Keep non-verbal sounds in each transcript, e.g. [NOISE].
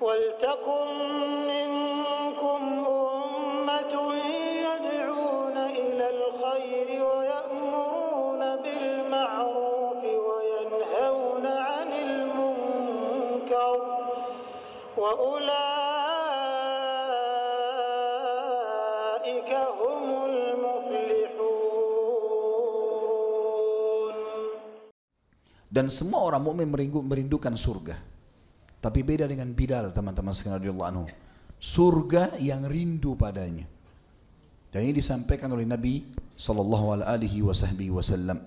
ولتكن منكم أمة يدعون إلى الخير ويأمرون بالمعروف وينهون عن المنكر وأولئك هم المفلحون Dan semua orang mukmin merindu- merindukan surga. Tapi beda dengan Bilal teman-teman sekalian. Surga yang rindu padanya. Dan ini disampaikan oleh Nabi sallallahu alaihi wasallam.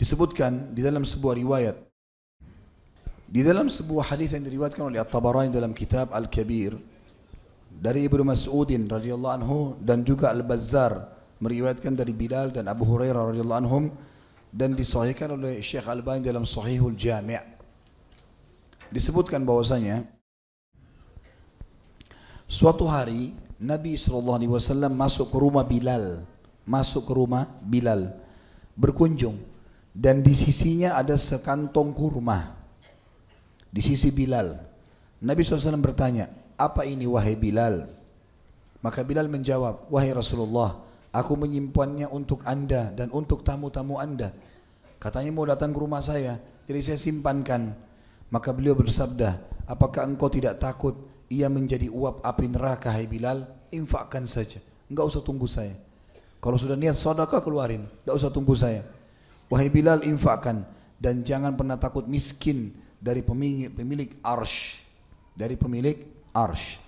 Disebutkan di dalam sebuah riwayat di dalam sebuah hadis yang diriwayatkan oleh At-Tabarani dalam kitab Al-Kabir dari Ibnu Mas'udin radhiyallahu anhu dan juga Al-Bazzar meriwayatkan dari Bilal dan Abu Hurairah radhiyallahu anhum dan disahihkan oleh Syekh Al-Albani dalam Sahihul Jami' disebutkan bahwasanya suatu hari Nabi SAW masuk ke rumah Bilal masuk ke rumah Bilal berkunjung. Dan di sisinya ada sekantong kurma. Di sisi Bilal Nabi SAW bertanya apa ini wahai Bilal? Maka Bilal menjawab wahai Rasulullah aku menyimpannya untuk anda dan untuk tamu-tamu anda. Katanya mau datang ke rumah saya jadi saya simpankan maka beliau bersabda apakah engkau tidak takut ia menjadi uap api neraka hai Bilal? Infakkan saja. Enggak usah tunggu saya. Kalau sudah niat sedekah keluarin. Enggak usah tunggu saya. Wahai Bilal infakkan. Dan jangan pernah takut miskin dari pemilik, pemilik arsh. Dari pemilik arsh.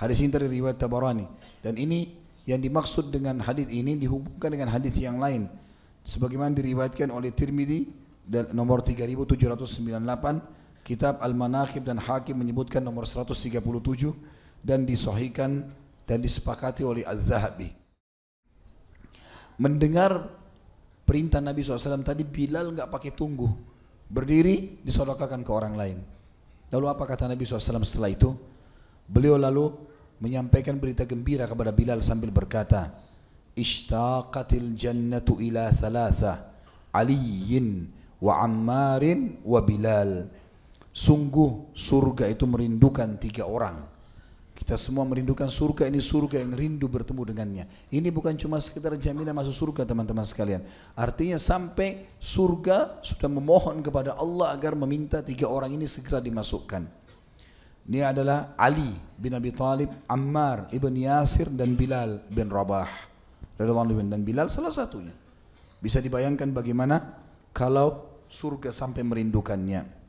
Hadis ini dari riwayat Tabarani. Dan ini yang dimaksud dengan hadis ini dihubungkan dengan hadis yang lain. Sebagaimana diriwayatkan oleh Tirmidzi nomor 3798 kitab Al-Manakhib dan Hakim menyebutkan nomor 137 dan disahihkan dan disepakati oleh Az-Zahabi. Mendengar perintah Nabi SAW tadi Bilal nggak pakai tunggu. Berdiri disodokakan ke orang lain. Lalu apa kata Nabi SAW setelah itu? Beliau lalu menyampaikan berita gembira kepada Bilal sambil berkata ishtaqatil jannatu ila thalatha aliyin wa ammarin wa bilal sungguh surga itu merindukan tiga orang kita semua merindukan surga ini surga yang rindu bertemu dengannya. Ini bukan cuma sekedar jaminan masuk surga teman-teman sekalian. Artinya sampai surga sudah memohon kepada Allah agar meminta tiga orang ini segera dimasukkan. Ini adalah Ali bin Abi Talib, Ammar ibn Yasir dan Bilal bin Rabah. Dan Bilal salah satunya. Bisa dibayangkan bagaimana kalau surga sampai merindukannya.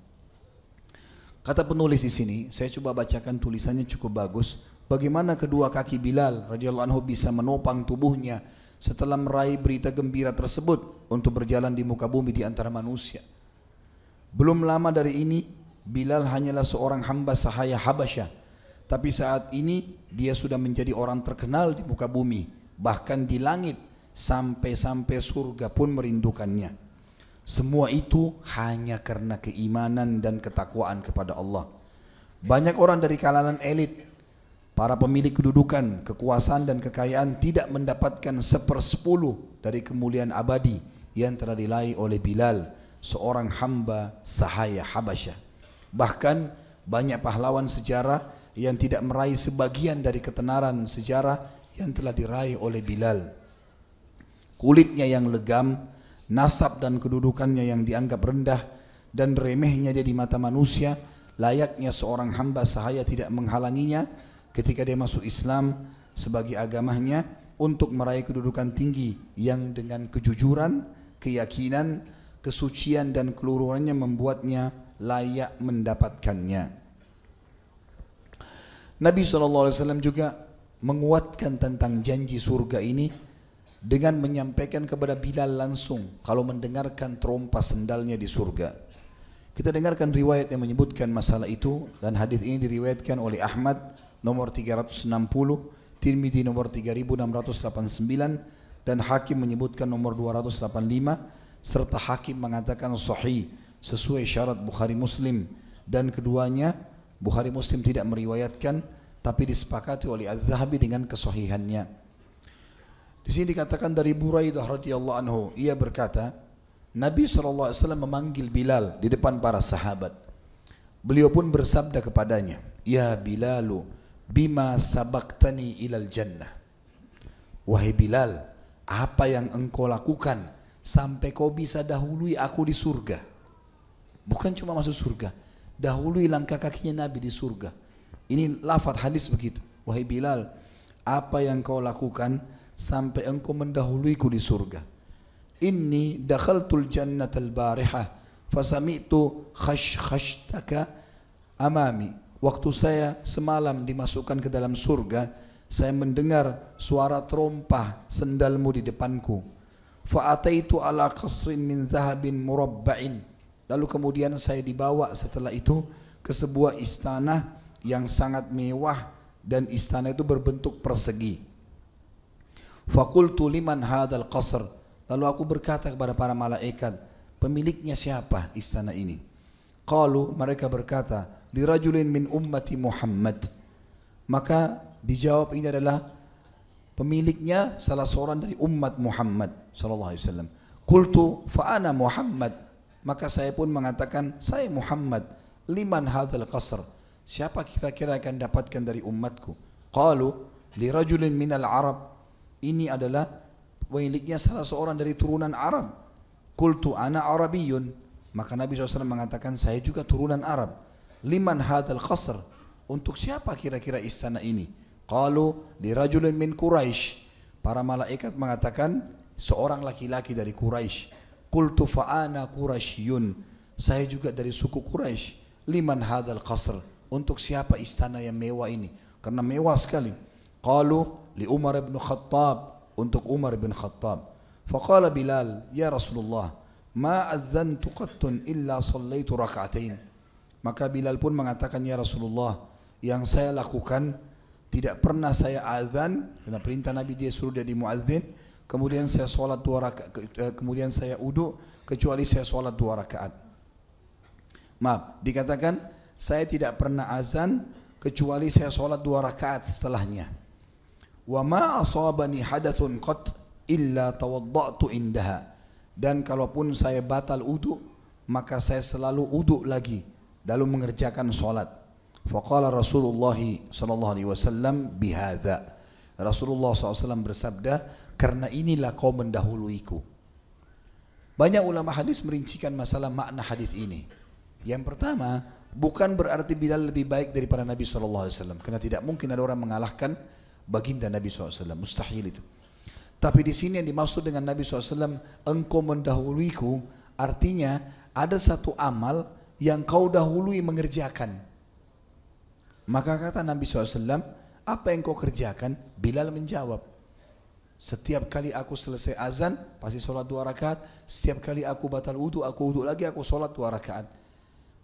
Kata penulis di sini, saya coba bacakan tulisannya cukup bagus. Bagaimana kedua kaki Bilal radhiyallahu anhu bisa menopang tubuhnya setelah meraih berita gembira tersebut untuk berjalan di muka bumi di antara manusia. Belum lama dari ini, Bilal hanyalah seorang hamba sahaya Habasyah. Tapi saat ini dia sudah menjadi orang terkenal di muka bumi, bahkan di langit sampai-sampai surga pun merindukannya. Semua itu hanya karena keimanan dan ketakwaan kepada Allah. Banyak orang dari kalangan elit, para pemilik kedudukan, kekuasaan dan kekayaan tidak mendapatkan sepersepuluh dari kemuliaan abadi yang telah diraih oleh Bilal, seorang hamba sahaya Habasyah. Bahkan banyak pahlawan sejarah yang tidak meraih sebagian dari ketenaran sejarah yang telah diraih oleh Bilal. Kulitnya yang legam, nasab dan kedudukannya yang dianggap rendah dan remehnya dia di mata manusia, layaknya seorang hamba sahaya tidak menghalanginya ketika dia masuk Islam sebagai agamanya untuk meraih kedudukan tinggi yang dengan kejujuran, keyakinan, kesucian dan keluruhannya membuatnya layak mendapatkannya. Nabi SAW juga menguatkan tentang janji surga ini dengan menyampaikan kepada Bilal langsung kalau mendengarkan trompa sendalnya di surga. Kita dengarkan riwayat yang menyebutkan masalah itu dan hadis ini diriwayatkan oleh Ahmad nomor 360, Tirmidzi nomor 3689 dan Hakim menyebutkan nomor 285 serta Hakim mengatakan sahih sesuai syarat Bukhari Muslim dan keduanya Bukhari Muslim tidak meriwayatkan tapi disepakati oleh Az-Zahabi dengan kesahihannya. Di sini dikatakan dari Buraidah radhiyallahu anhu, ia berkata, Nabi SAW memanggil Bilal di depan para sahabat. Beliau pun bersabda kepadanya, Ya Bilalu bima sabaktani ilal jannah? Wahai Bilal apa yang engkau lakukan sampai kau bisa dahului aku di surga? Bukan cuma masuk surga dahului langkah kakinya Nabi di surga. Ini lafaz hadis begitu. Wahai Bilal apa yang kau lakukan sampai engkau mendahuluiku di surga. Inni dakhaltul jannatal barihah. Fasami'tu khash khashtaka amami. Waktu saya semalam dimasukkan ke dalam surga saya mendengar suara terompah sendalmu di depanku. Fa'ataitu ala qasrin min zahabin murabba'in. Lalu kemudian saya dibawa setelah itu ke sebuah istana yang sangat mewah dan istana itu berbentuk persegi Fakultu liman hadal qasr. Lalu aku berkata kepada para malaikat pemiliknya siapa istana ini? Qalu mereka berkata lirajulin min ummati Muhammad. Maka dijawab ini adalah pemiliknya salah seorang dari umat Muhammad sallallahu alaihi wasallam. Qultu fa ana Muhammad. Maka saya pun mengatakan saya Muhammad liman hadzal qasr. Siapa kira-kira akan dapatkan dari umatku? Qalu li rajulin minal arab ini adalah pemiliknya salah seorang dari turunan Arab. Qultu ana arabiyun. Maka Nabi SAW mengatakan saya juga turunan Arab. Liman hadal qasr? Untuk siapa kira-kira istana ini? Qalu li rajulin min Quraisy para malaikat mengatakan seorang laki-laki dari Quraisy qultu fa ana quraisyun saya juga dari suku Quraisy liman hadal qasr? Untuk siapa istana yang mewah ini? Karena mewah sekali. Qalu li Umar bin Khattab untuk Umar bin Khattab. Faqala Bilal ya Rasulullah ma adzantu qattun illa sallaitu rak'atain. Maka Bilal pun mengatakan ya Rasulullah yang saya lakukan tidak pernah saya azan karena perintah Nabi dia suruh dia di muadzin kemudian saya sholat dua rakaat kemudian saya udu kecuali saya sholat dua rakaat. Maaf dikatakan saya tidak pernah azan kecuali saya sholat dua rakaat setelahnya wa ma asabani hadathun qat illa tawaddatu indaha. Dan kalaupun saya batal udu maka saya selalu udu lagi dalam mengerjakan solat. Faqala Rasulullah sallallahu alaihi wasallam bihadza. Rasulullah SAW bersabda karena inilah kau mendahuluiku. Banyak ulama hadis merincikan masalah makna hadis ini. Yang pertama bukan berarti Bilal lebih baik daripada Nabi SAW karena tidak mungkin ada orang mengalahkan baginda Nabi SAW. Mustahil itu. Tapi di sini yang dimaksud dengan Nabi SAW engkau mendahuluiku artinya ada satu amal yang kau dahului mengerjakan. Maka kata Nabi SAW apa yang kau kerjakan? Bilal menjawab setiap kali aku selesai azan pasti sholat dua rakaat. Setiap kali aku batal wudhu aku wudhu lagi aku sholat dua rakaat.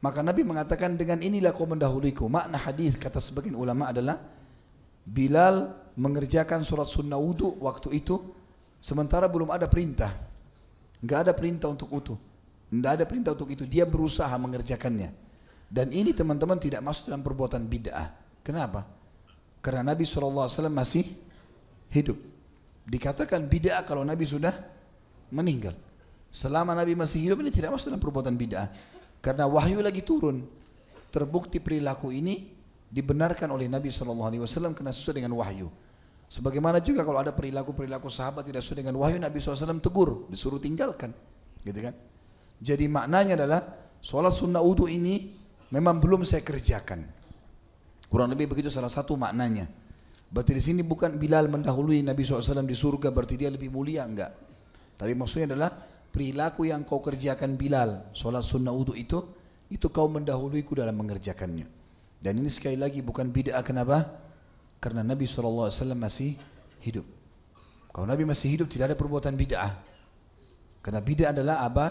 Maka Nabi mengatakan dengan inilah kau mendahuluiku. Makna hadis kata sebagian ulama adalah Bilal mengerjakan sholat sunnah wudhu waktu itu sementara belum ada perintah nggak ada perintah untuk itu nggak ada perintah untuk itu dia berusaha mengerjakannya dan ini teman-teman tidak masuk dalam perbuatan bid'ah kenapa karena Nabi SAW masih hidup. Dikatakan bid'ah kalau Nabi sudah meninggal. Selama Nabi masih hidup ini tidak masuk dalam perbuatan bid'ah. Karena wahyu lagi turun. Terbukti perilaku ini dibenarkan oleh Nabi SAW karena sesuai dengan wahyu. Sebagaimana juga kalau ada perilaku-perilaku sahabat tidak sesuai dengan wahyu Nabi SAW tegur, disuruh tinggalkan. Gitu kan? Jadi maknanya adalah sholat sunnah wudhu ini memang belum saya kerjakan. Kurang lebih begitu salah satu maknanya. Berarti di sini bukan Bilal mendahului Nabi SAW di surga berarti dia lebih mulia enggak. Tapi maksudnya adalah perilaku yang kau kerjakan Bilal, solat sunnah wudhu itu, itu kau mendahuluiku dalam mengerjakannya. Dan ini sekali lagi bukan bid'ah kenapa? Karena Nabi SAW masih hidup. Kalau Nabi masih hidup tidak ada perbuatan bid'ah. Karena bid'ah adalah apa?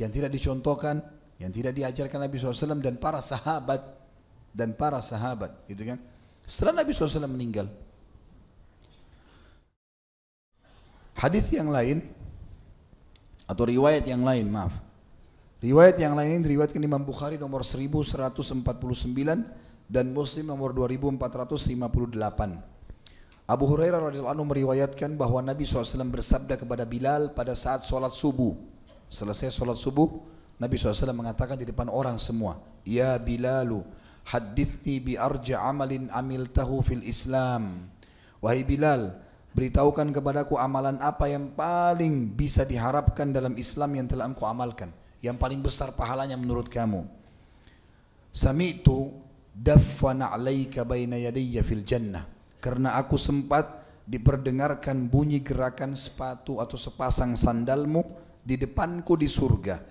Yang tidak dicontohkan, yang tidak diajarkan Nabi SAW dan para sahabat dan para sahabat gitu kan setelah Nabi SAW meninggal hadis yang lain atau riwayat yang lain maaf riwayat yang lain diriwayatkan Imam Bukhari nomor 1149 dan Muslim nomor 2458 Abu Hurairah radhiyallahu anhu meriwayatkan bahwa Nabi SAW bersabda kepada Bilal pada saat sholat subuh. Selesai sholat subuh Nabi SAW mengatakan di depan orang semua Ya Bilalu hadithni bi arja amalin amiltahu fil Islam. Wahai Bilal, beritahukan kepadaku amalan apa yang paling bisa diharapkan dalam Islam yang telah engkau amalkan, yang paling besar pahalanya menurut kamu. Sami'tu daffana 'alaika baina yadayya fil jannah. Karena aku sempat diperdengarkan bunyi gerakan sepatu atau sepasang sandalmu di depanku di surga.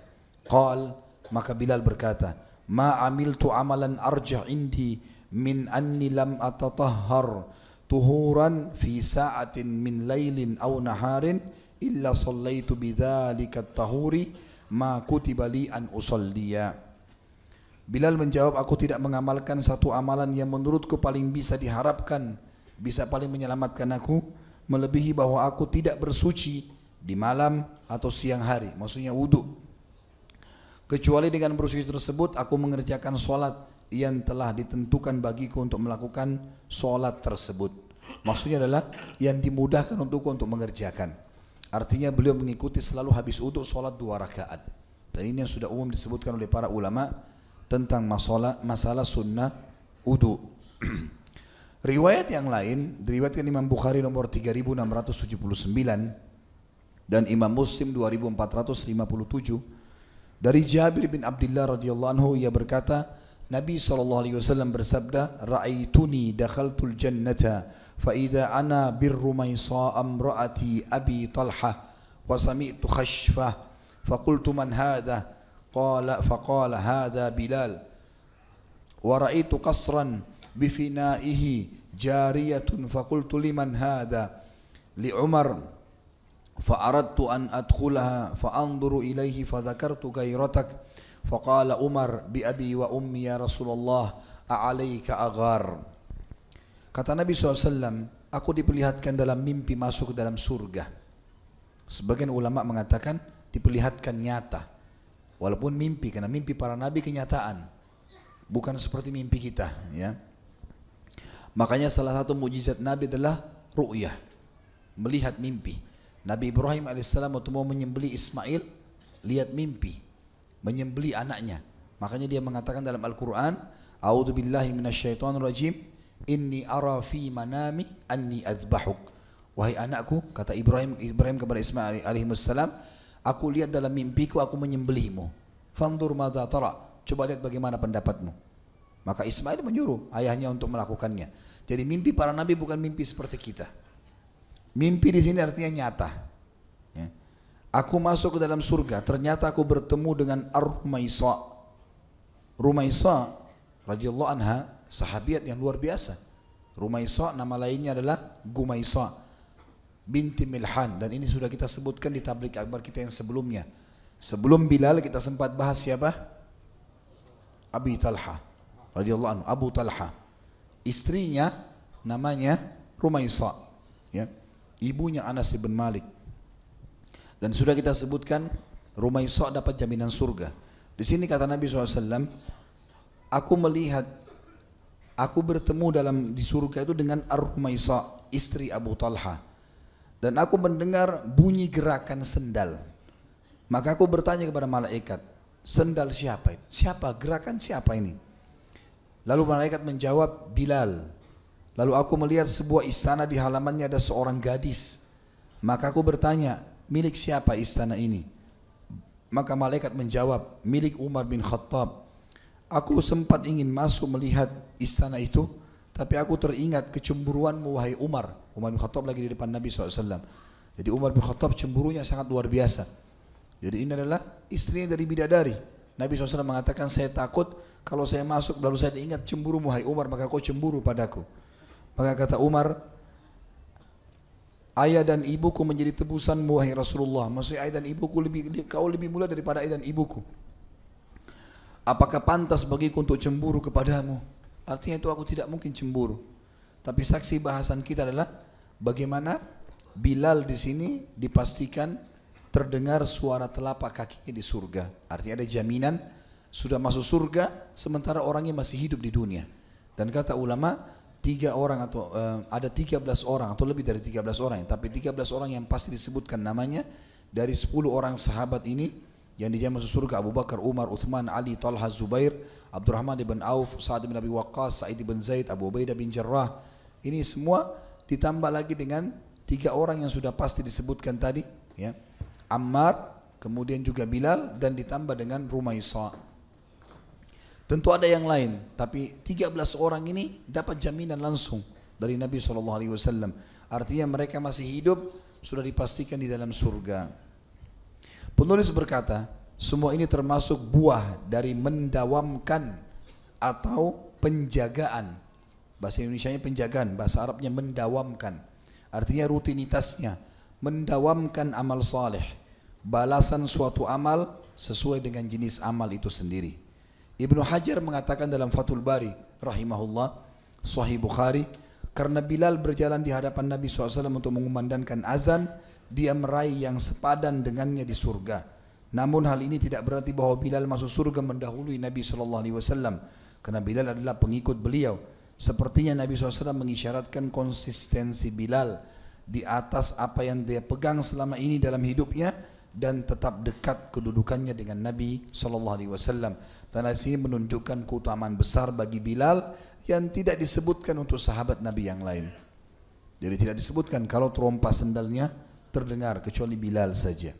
Qal maka Bilal berkata, "Ma amiltu amalan arjah indi min anni lam atatahhar tuhuran fi sa'atin min lailin aw naharin illa sallaitu bidzalika tahuri ma kutiba li an usalliya." Bilal menjawab, aku tidak mengamalkan satu amalan yang menurutku paling bisa diharapkan, bisa paling menyelamatkan aku, melebihi bahwa aku tidak bersuci di malam atau siang hari, maksudnya wudhu. Kecuali dengan bersuci tersebut, aku mengerjakan solat yang telah ditentukan bagiku untuk melakukan solat tersebut. Maksudnya adalah yang dimudahkan untukku untuk mengerjakan. Artinya beliau mengikuti selalu habis wudhu solat dua rakaat. Dan ini yang sudah umum disebutkan oleh para ulama tentang masalah masalah sunnah wudu. [CLEARS THROAT] Riwayat yang lain diriwayatkan Imam Bukhari nomor 3679 dan Imam Muslim 2457 dari Jabir bin Abdullah radhiyallahu anhu ia berkata Nabi SAW bersabda, Ra'aituni dakhaltul jannata, fa'idha ana birrumaysa amra'ati abi talha, wa sami'tu khashfah, faqultu man hadha, qala, faqala hadha bilal, wa ra'aitu qasran bifinaihi jariyatun faqultu liman hadha, li'umar, فأردت أن أدخلها فأنظر إليه فذكرت غيرتك فقال عمر بأبي وأمي يا رسول الله أعليك أغار Kata Nabi SAW, aku diperlihatkan dalam mimpi masuk dalam surga. Sebagian ulama mengatakan diperlihatkan nyata. Walaupun mimpi, karena mimpi para nabi kenyataan. Bukan seperti mimpi kita. ya. Makanya salah satu mujizat Nabi adalah ru'yah. Melihat mimpi. Nabi Ibrahim AS waktu mau menyembeli Ismail, lihat mimpi. Menyembeli anaknya. Makanya dia mengatakan dalam Al-Quran, A'udhu billahi minasyaitonir rajim, Inni ara fi manami anni azbahuk. Wahai anakku, kata Ibrahim Ibrahim kepada Ismail alaihissalam, aku lihat dalam mimpiku aku menyembelihmu. Fandur madza tara. Coba lihat bagaimana pendapatmu. Maka Ismail menyuruh ayahnya untuk melakukannya. Jadi mimpi para nabi bukan mimpi seperti kita. Mimpi di sini artinya nyata. Aku masuk ke dalam surga, ternyata aku bertemu dengan Ar-Rumaisa. Rumaisa radhiyallahu anha sahabiat yang luar biasa. Rumaisa nama lainnya adalah Gumaisa binti Milhan dan ini sudah kita sebutkan di tablik akbar kita yang sebelumnya. Sebelum Bilal kita sempat bahas siapa? Abi Talha radhiyallahu anhu, Abu Talha. Istrinya namanya Rumaisa, ya. Ibunya Anas bin Malik. Dan sudah kita sebutkan Rumaisa dapat jaminan surga. Di sini kata Nabi SAW, aku melihat Aku bertemu dalam di surga itu dengan Ar-Rumaisa, istri Abu Talha. Dan aku mendengar bunyi gerakan sendal. Maka aku bertanya kepada malaikat, sendal siapa? Siapa? Gerakan siapa ini? Lalu malaikat menjawab, Bilal. Lalu aku melihat sebuah istana di halamannya ada seorang gadis. Maka aku bertanya, milik siapa istana ini? Maka malaikat menjawab, milik Umar bin Khattab. Aku sempat ingin masuk melihat istana itu, tapi aku teringat kecemburuanmu wahai Umar. Umar bin Khattab lagi di depan Nabi SAW. Jadi Umar bin Khattab cemburunya sangat luar biasa. Jadi ini adalah istrinya dari bidadari. Nabi SAW mengatakan saya takut kalau saya masuk lalu saya ingat cemburu wahai Umar maka kau cemburu padaku. Maka kata Umar, ayah dan ibuku menjadi tebusan wahai Rasulullah. Maksudnya ayah dan ibuku lebih kau lebih mulia daripada ayah dan ibuku. Apakah pantas bagiku untuk cemburu kepadamu? Artinya itu aku tidak mungkin cemburu. Tapi saksi bahasan kita adalah bagaimana Bilal di sini dipastikan terdengar suara telapak kakinya di surga. Artinya ada jaminan sudah masuk surga sementara orangnya masih hidup di dunia. Dan kata ulama tiga orang atau uh, ada 13 orang atau lebih dari 13 orang tapi 13 orang yang pasti disebutkan namanya dari 10 orang sahabat ini yang dijamin masuk surga Abu Bakar, Umar, Uthman, Ali, Talha, Zubair, Abdurrahman bin Auf, Sa'ad bin Abi Waqqas, Sa'id bin Zaid, Abu Ubaidah bin Jarrah. Ini semua ditambah lagi dengan tiga orang yang sudah pasti disebutkan tadi, ya. Ammar, kemudian juga Bilal dan ditambah dengan Rumaisa. Tentu ada yang lain, tapi 13 orang ini dapat jaminan langsung dari Nabi SAW. Artinya mereka masih hidup, sudah dipastikan di dalam surga. Penulis berkata, semua ini termasuk buah dari mendawamkan atau penjagaan. Bahasa Indonesia nya penjagaan, bahasa Arabnya mendawamkan. Artinya rutinitasnya, mendawamkan amal saleh, balasan suatu amal sesuai dengan jenis amal itu sendiri. Ibnu Hajar mengatakan dalam Fathul Bari rahimahullah, Sahih Bukhari, karena Bilal berjalan di hadapan Nabi SAW untuk mengumandangkan azan, dia meraih yang sepadan dengannya di surga. Namun hal ini tidak berarti bahwa Bilal masuk surga mendahului Nabi Wasallam, karena Bilal adalah pengikut beliau. Sepertinya Nabi SAW mengisyaratkan konsistensi Bilal di atas apa yang dia pegang selama ini dalam hidupnya dan tetap dekat kedudukannya dengan Nabi Sallallahu Dan sini menunjukkan keutamaan besar bagi Bilal yang tidak disebutkan untuk sahabat Nabi yang lain. Jadi tidak disebutkan kalau terompas sendalnya terdengar kecuali Bilal saja.